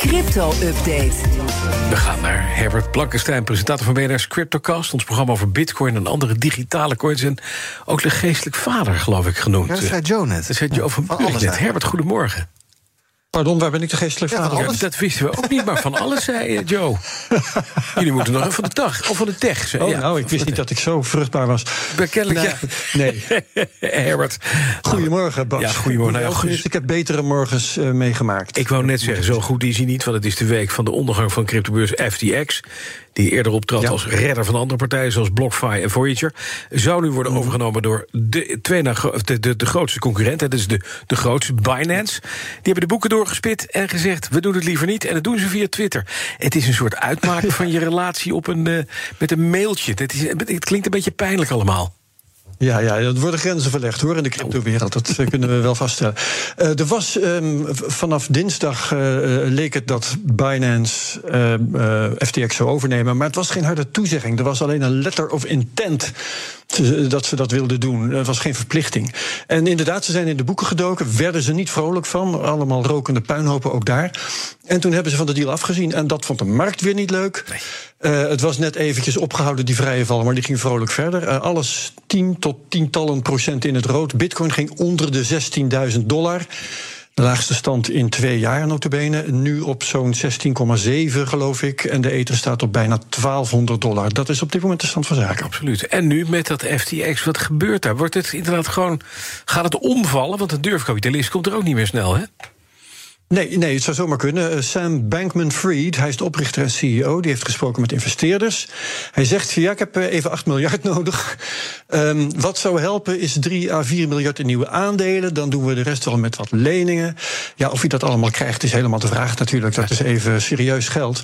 Crypto-update. We gaan naar Herbert Blankenstein, presentator van BNR's Cryptocast. Ons programma over bitcoin en andere digitale coins. En ook de geestelijk vader, geloof ik, genoemd. Ja, dat zei Joe net. Dat zei Joe van Van alles net. Herbert, goedemorgen. Pardon, waar ben ik de geestelijk Ja, vader? dat wisten we ook niet, maar van alles zei Joe. Jullie moeten nog even van de dag, of van de tech. zei- Oh, ja. nou, ik wist niet dat ik zo vruchtbaar was. Kennelijk, Nee. ja. Nee. Herbert. Goedemorgen, Bas. Ja, goedemorgen. Nou ja, goed. Ik heb betere morgens eh, meegemaakt. Ik wou net zeggen, zo goed is hij niet, want het is de week van de ondergang van cryptobeurs FTX. Die eerder optrad Ja. als redder van andere partijen zoals BlockFi en Voyager. Zou nu worden overgenomen door de, twee na, de, de, de grootste concurrent. Dat is de, de grootste, Binance. Die hebben de boeken doorgespit en gezegd: we doen het liever niet. En dat doen ze via Twitter. Het is een soort uitmaken van je relatie op een, eh, met een mailtje. Het, is, het klinkt een beetje pijnlijk allemaal. Ja, ja, er worden grenzen verlegd hoor in de cryptowereld. Dat eh, kunnen we wel vaststellen. Eh, er was ehm, vanaf dinsdag eh, leek het dat Binance ehm, eh, FTX zou overnemen. Maar het was geen harde toezegging. Er was alleen een letter of intent te- dat ze dat wilden doen. Het was geen verplichting. En inderdaad, ze zijn in de boeken gedoken. Werden ze niet vrolijk van. Allemaal rokende puinhopen ook daar. En toen hebben ze van de deal afgezien. En dat vond de markt weer niet leuk. Eh, het was net eventjes opgehouden, die vrije val, maar die ging vrolijk verder. Eh, alles 10 tot tientallen procent in het rood. Bitcoin ging onder de 16.000 dollar. De laagste stand in twee jaar, notabene. Nu op zo'n 16,7 geloof ik. En de ether staat op bijna 1200 dollar. Dat is op dit moment de stand van zaken. Absoluut. En nu met dat FTX, wat gebeurt daar? Wordt het inderdaad gewoon. Gaat het omvallen? Want een durfkapitalist komt er ook niet meer snel, hè? Nee, nee, het zou zomaar kunnen. Eh, Sam Bankman-Fried, hij is de oprichter en CEO, die heeft gesproken met investeerders. Hij zegt: ja, ik heb eh, even 8 miljard nodig. Ehm, wat zou helpen is 3 à 4 miljard in nieuwe aandelen. Dan doen we de rest wel met wat leningen. Ja, of je dat allemaal krijgt, is helemaal de vraag natuurlijk. Dat is even serieus geld.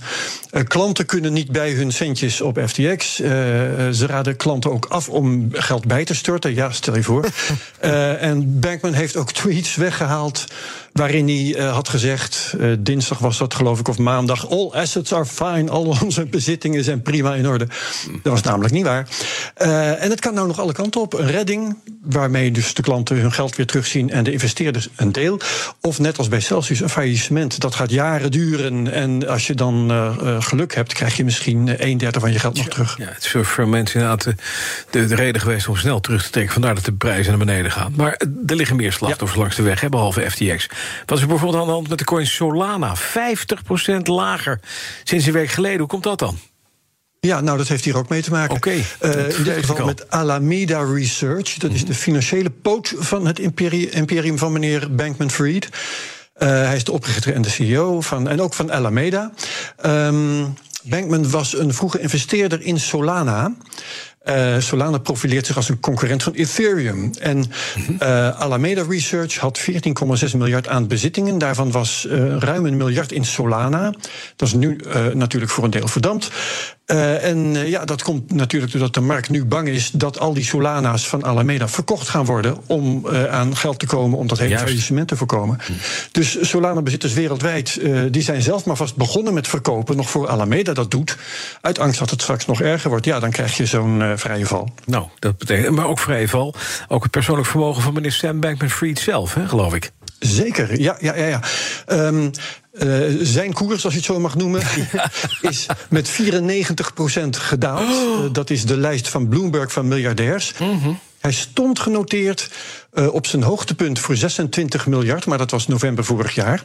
Eh, klanten kunnen niet bij hun centjes op FTX. Ze raden klanten ook af om geld bij te storten. Ja, stel je voor. En Bankman heeft ook tweets weggehaald waarin hij eh, had gezegd, eh, dinsdag was dat geloof ik, of maandag, all assets are fine, al onze bezittingen zijn prima in orde. Dat was namelijk niet waar. Eh, en het kan nou nog alle kanten op. Een redding, waarmee dus de klanten hun geld weer terugzien en de investeerders een deel. Of net als bij Celsius, een faillissement. Dat gaat jaren duren en als je dan geluk hebt, krijg je misschien een derde van je geld nog terug. Ja, het is voor mensen inderdaad de, de, de reden geweest om snel terug te trekken. Vandaar dat de prijzen naar beneden gaan. Maar er liggen meer slachtoffers langs de weg, hè, behalve FTX. Wat is er bijvoorbeeld aan de hand met de coin Solana? 50% lager sinds een week geleden. Hoe komt dat dan? Ja, nou, dat heeft hier ook mee te maken. Oké, Eh, in dit geval al. met Alameda Research. Dat is de financiële poot van het imperi- imperium van meneer Bankman-Fried. Eh, hij is de oprichter en de CEO van, en ook van Alameda. Ehm, Bankman was een vroege investeerder in Solana. Eh, Solana profileert zich als een concurrent van Ethereum. En eh, Alameda Research had 14,6 miljard aan bezittingen. Daarvan was eh, ruim een miljard in Solana. Dat is nu natuurlijk voor een deel verdampt. Eh, en eh, ja, dat komt natuurlijk doordat de markt nu bang is dat al die Solana's van Alameda verkocht gaan worden om eh, aan geld te komen om dat hele faillissement te voorkomen. Dus Solana-bezitters wereldwijd die zijn zelf maar vast begonnen met verkopen, nog voor Alameda dat doet. Uit angst dat het straks nog erger wordt. Ja, dan krijg je zo'n vrije val. Nou, dat betekent. Maar ook vrije val. Ook het persoonlijk vermogen van meneer Sam Bankman-Fried zelf, hè, geloof ik. Zeker, ja, ja, ja. ja. Ehm, eh, zijn koers, als je het zo mag noemen, is met 94% gedaald. Eh, dat is de lijst van Bloomberg van miljardairs. Hij stond genoteerd eh, op zijn hoogtepunt voor 26 miljard, maar dat was november vorig jaar.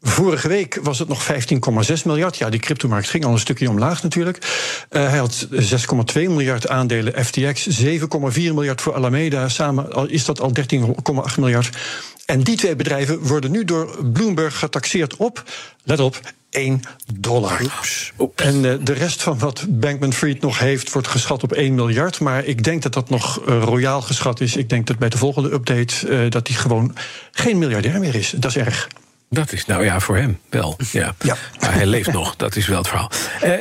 Vorige week was het nog 15,6 miljard. Ja, die cryptomarkt ging al een stukje omlaag natuurlijk. Eh, hij had 6,2 miljard aandelen FTX, 7,4 miljard voor Alameda. Samen is dat al 13,8 miljard. En die twee bedrijven worden nu door Bloomberg getaxeerd op, let op, 1 dollar. En eh, de rest van wat Bankman-Fried nog heeft, wordt geschat op 1 miljard. Maar ik denk dat dat nog eh, royaal geschat is. Ik denk dat bij de volgende update eh, dat hij gewoon geen miljardair meer is. Dat is erg. Dat is, nou ja, voor hem wel. Ja. Ja. Maar hij leeft nog, dat is wel het verhaal.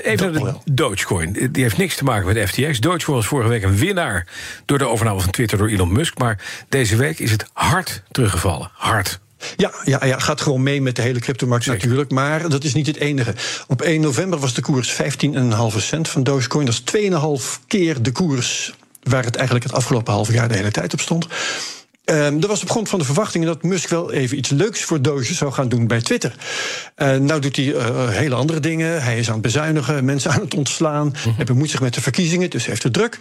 Even naar de Dogecoin. Die heeft niks te maken met FTX. Dogecoin was vorige week een winnaar door de overname van Twitter door Elon Musk. Maar deze week is het hard teruggevallen. Hard. Ja, ja, ja, gaat gewoon mee met de hele cryptomarkt natuurlijk. Maar dat is niet het enige. Op 1 november was de koers 15,5 cent van Dogecoin. Dat is 2,5 keer de koers waar het eigenlijk het afgelopen half jaar de hele tijd op stond. Um, er was op grond van de verwachtingen dat Musk wel even iets leuks voor Doge zou gaan doen bij Twitter. Uh, nou doet hij uh, hele andere dingen. Hij is aan het bezuinigen, mensen aan het ontslaan. Mm Hij bemoeit zich met de verkiezingen, dus heeft het druk.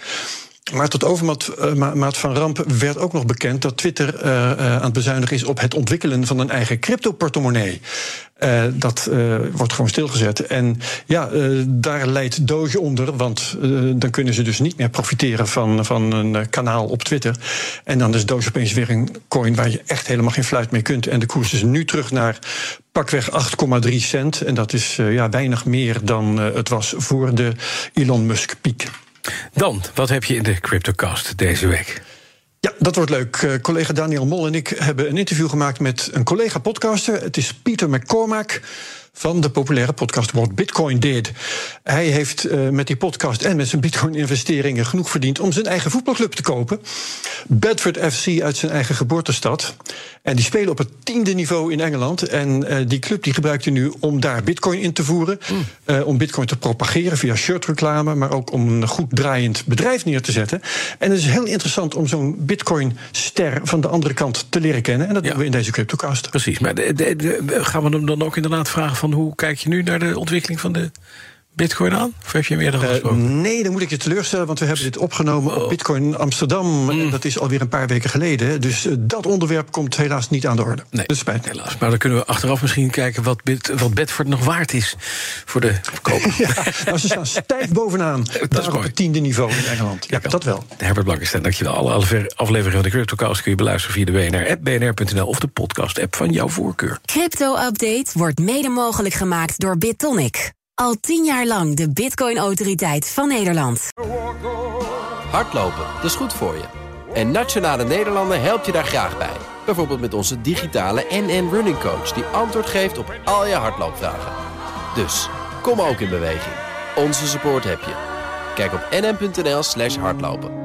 Maar tot overmaat uh, van ramp werd ook nog bekend dat Twitter uh, uh, aan het bezuinigen is op het ontwikkelen van een eigen crypto-portemonnee. dat wordt gewoon stilgezet. En ja, daar leidt Doge onder, want dan kunnen ze dus niet meer profiteren van, van een kanaal op Twitter. En dan is Doge opeens weer een coin waar je echt helemaal geen fluit mee kunt. En de koers is nu terug naar pakweg 8,3 cent. En dat is ja, weinig meer dan het was voor de Elon Musk-piek. Dan, wat heb je in de CryptoCast deze week? Ja, dat wordt leuk. Uh, collega Daniel Mol en ik hebben een interview gemaakt met een collega podcaster. Het is Pieter McCormack van de populaire podcast What Bitcoin Did. Hij heeft uh, met die podcast en met zijn Bitcoin-investeringen genoeg verdiend om zijn eigen voetbalclub te kopen. Bedford FC uit zijn eigen geboortestad. En die spelen op het tiende niveau in Engeland. En uh, die club die gebruikt hij nu om daar Bitcoin in te voeren. Mm. Uh, om Bitcoin te propageren via shirtreclame, maar ook om een goed draaiend bedrijf neer te zetten. En het is heel interessant om zo'n Bitcoin-ster van de andere kant te leren kennen. En dat ja. doen we in deze CryptoCast. Precies, maar de, de, de, gaan we hem dan ook inderdaad vragen van hoe kijk je nu naar de ontwikkeling van de Bitcoin aan? Of heb je meer dan uh, Nee, dan moet ik je teleurstellen, want we hebben dit opgenomen oh. op Bitcoin Amsterdam. Mm. En dat is alweer een paar weken geleden. Dus uh, dat onderwerp komt helaas niet aan de orde. Nee, dus spijt. helaas. Maar dan kunnen we achteraf misschien kijken wat, Bit, wat Bedford nog waard is voor de koper. ja, nou, ze staan stijf bovenaan. dat is op het tiende niveau in Engeland. Ja, dat wel. Herbert Blankenstein, dankjewel. Alle afleveringen van de CryptoCast kun je beluisteren via de BNR-app, bnr.nl of de podcast-app van jouw voorkeur. Crypto-update wordt mede mogelijk gemaakt door BitTonic. Al tien jaar lang de Bitcoin-autoriteit van Nederland. Hardlopen, dat is goed voor je. En Nationale Nederlanden helpt je daar graag bij. Bijvoorbeeld met onze digitale NN Running Coach... die antwoord geeft op al je hardloopvragen. Dus, kom ook in beweging. Onze support heb je. Kijk op nn.nl slash hardlopen.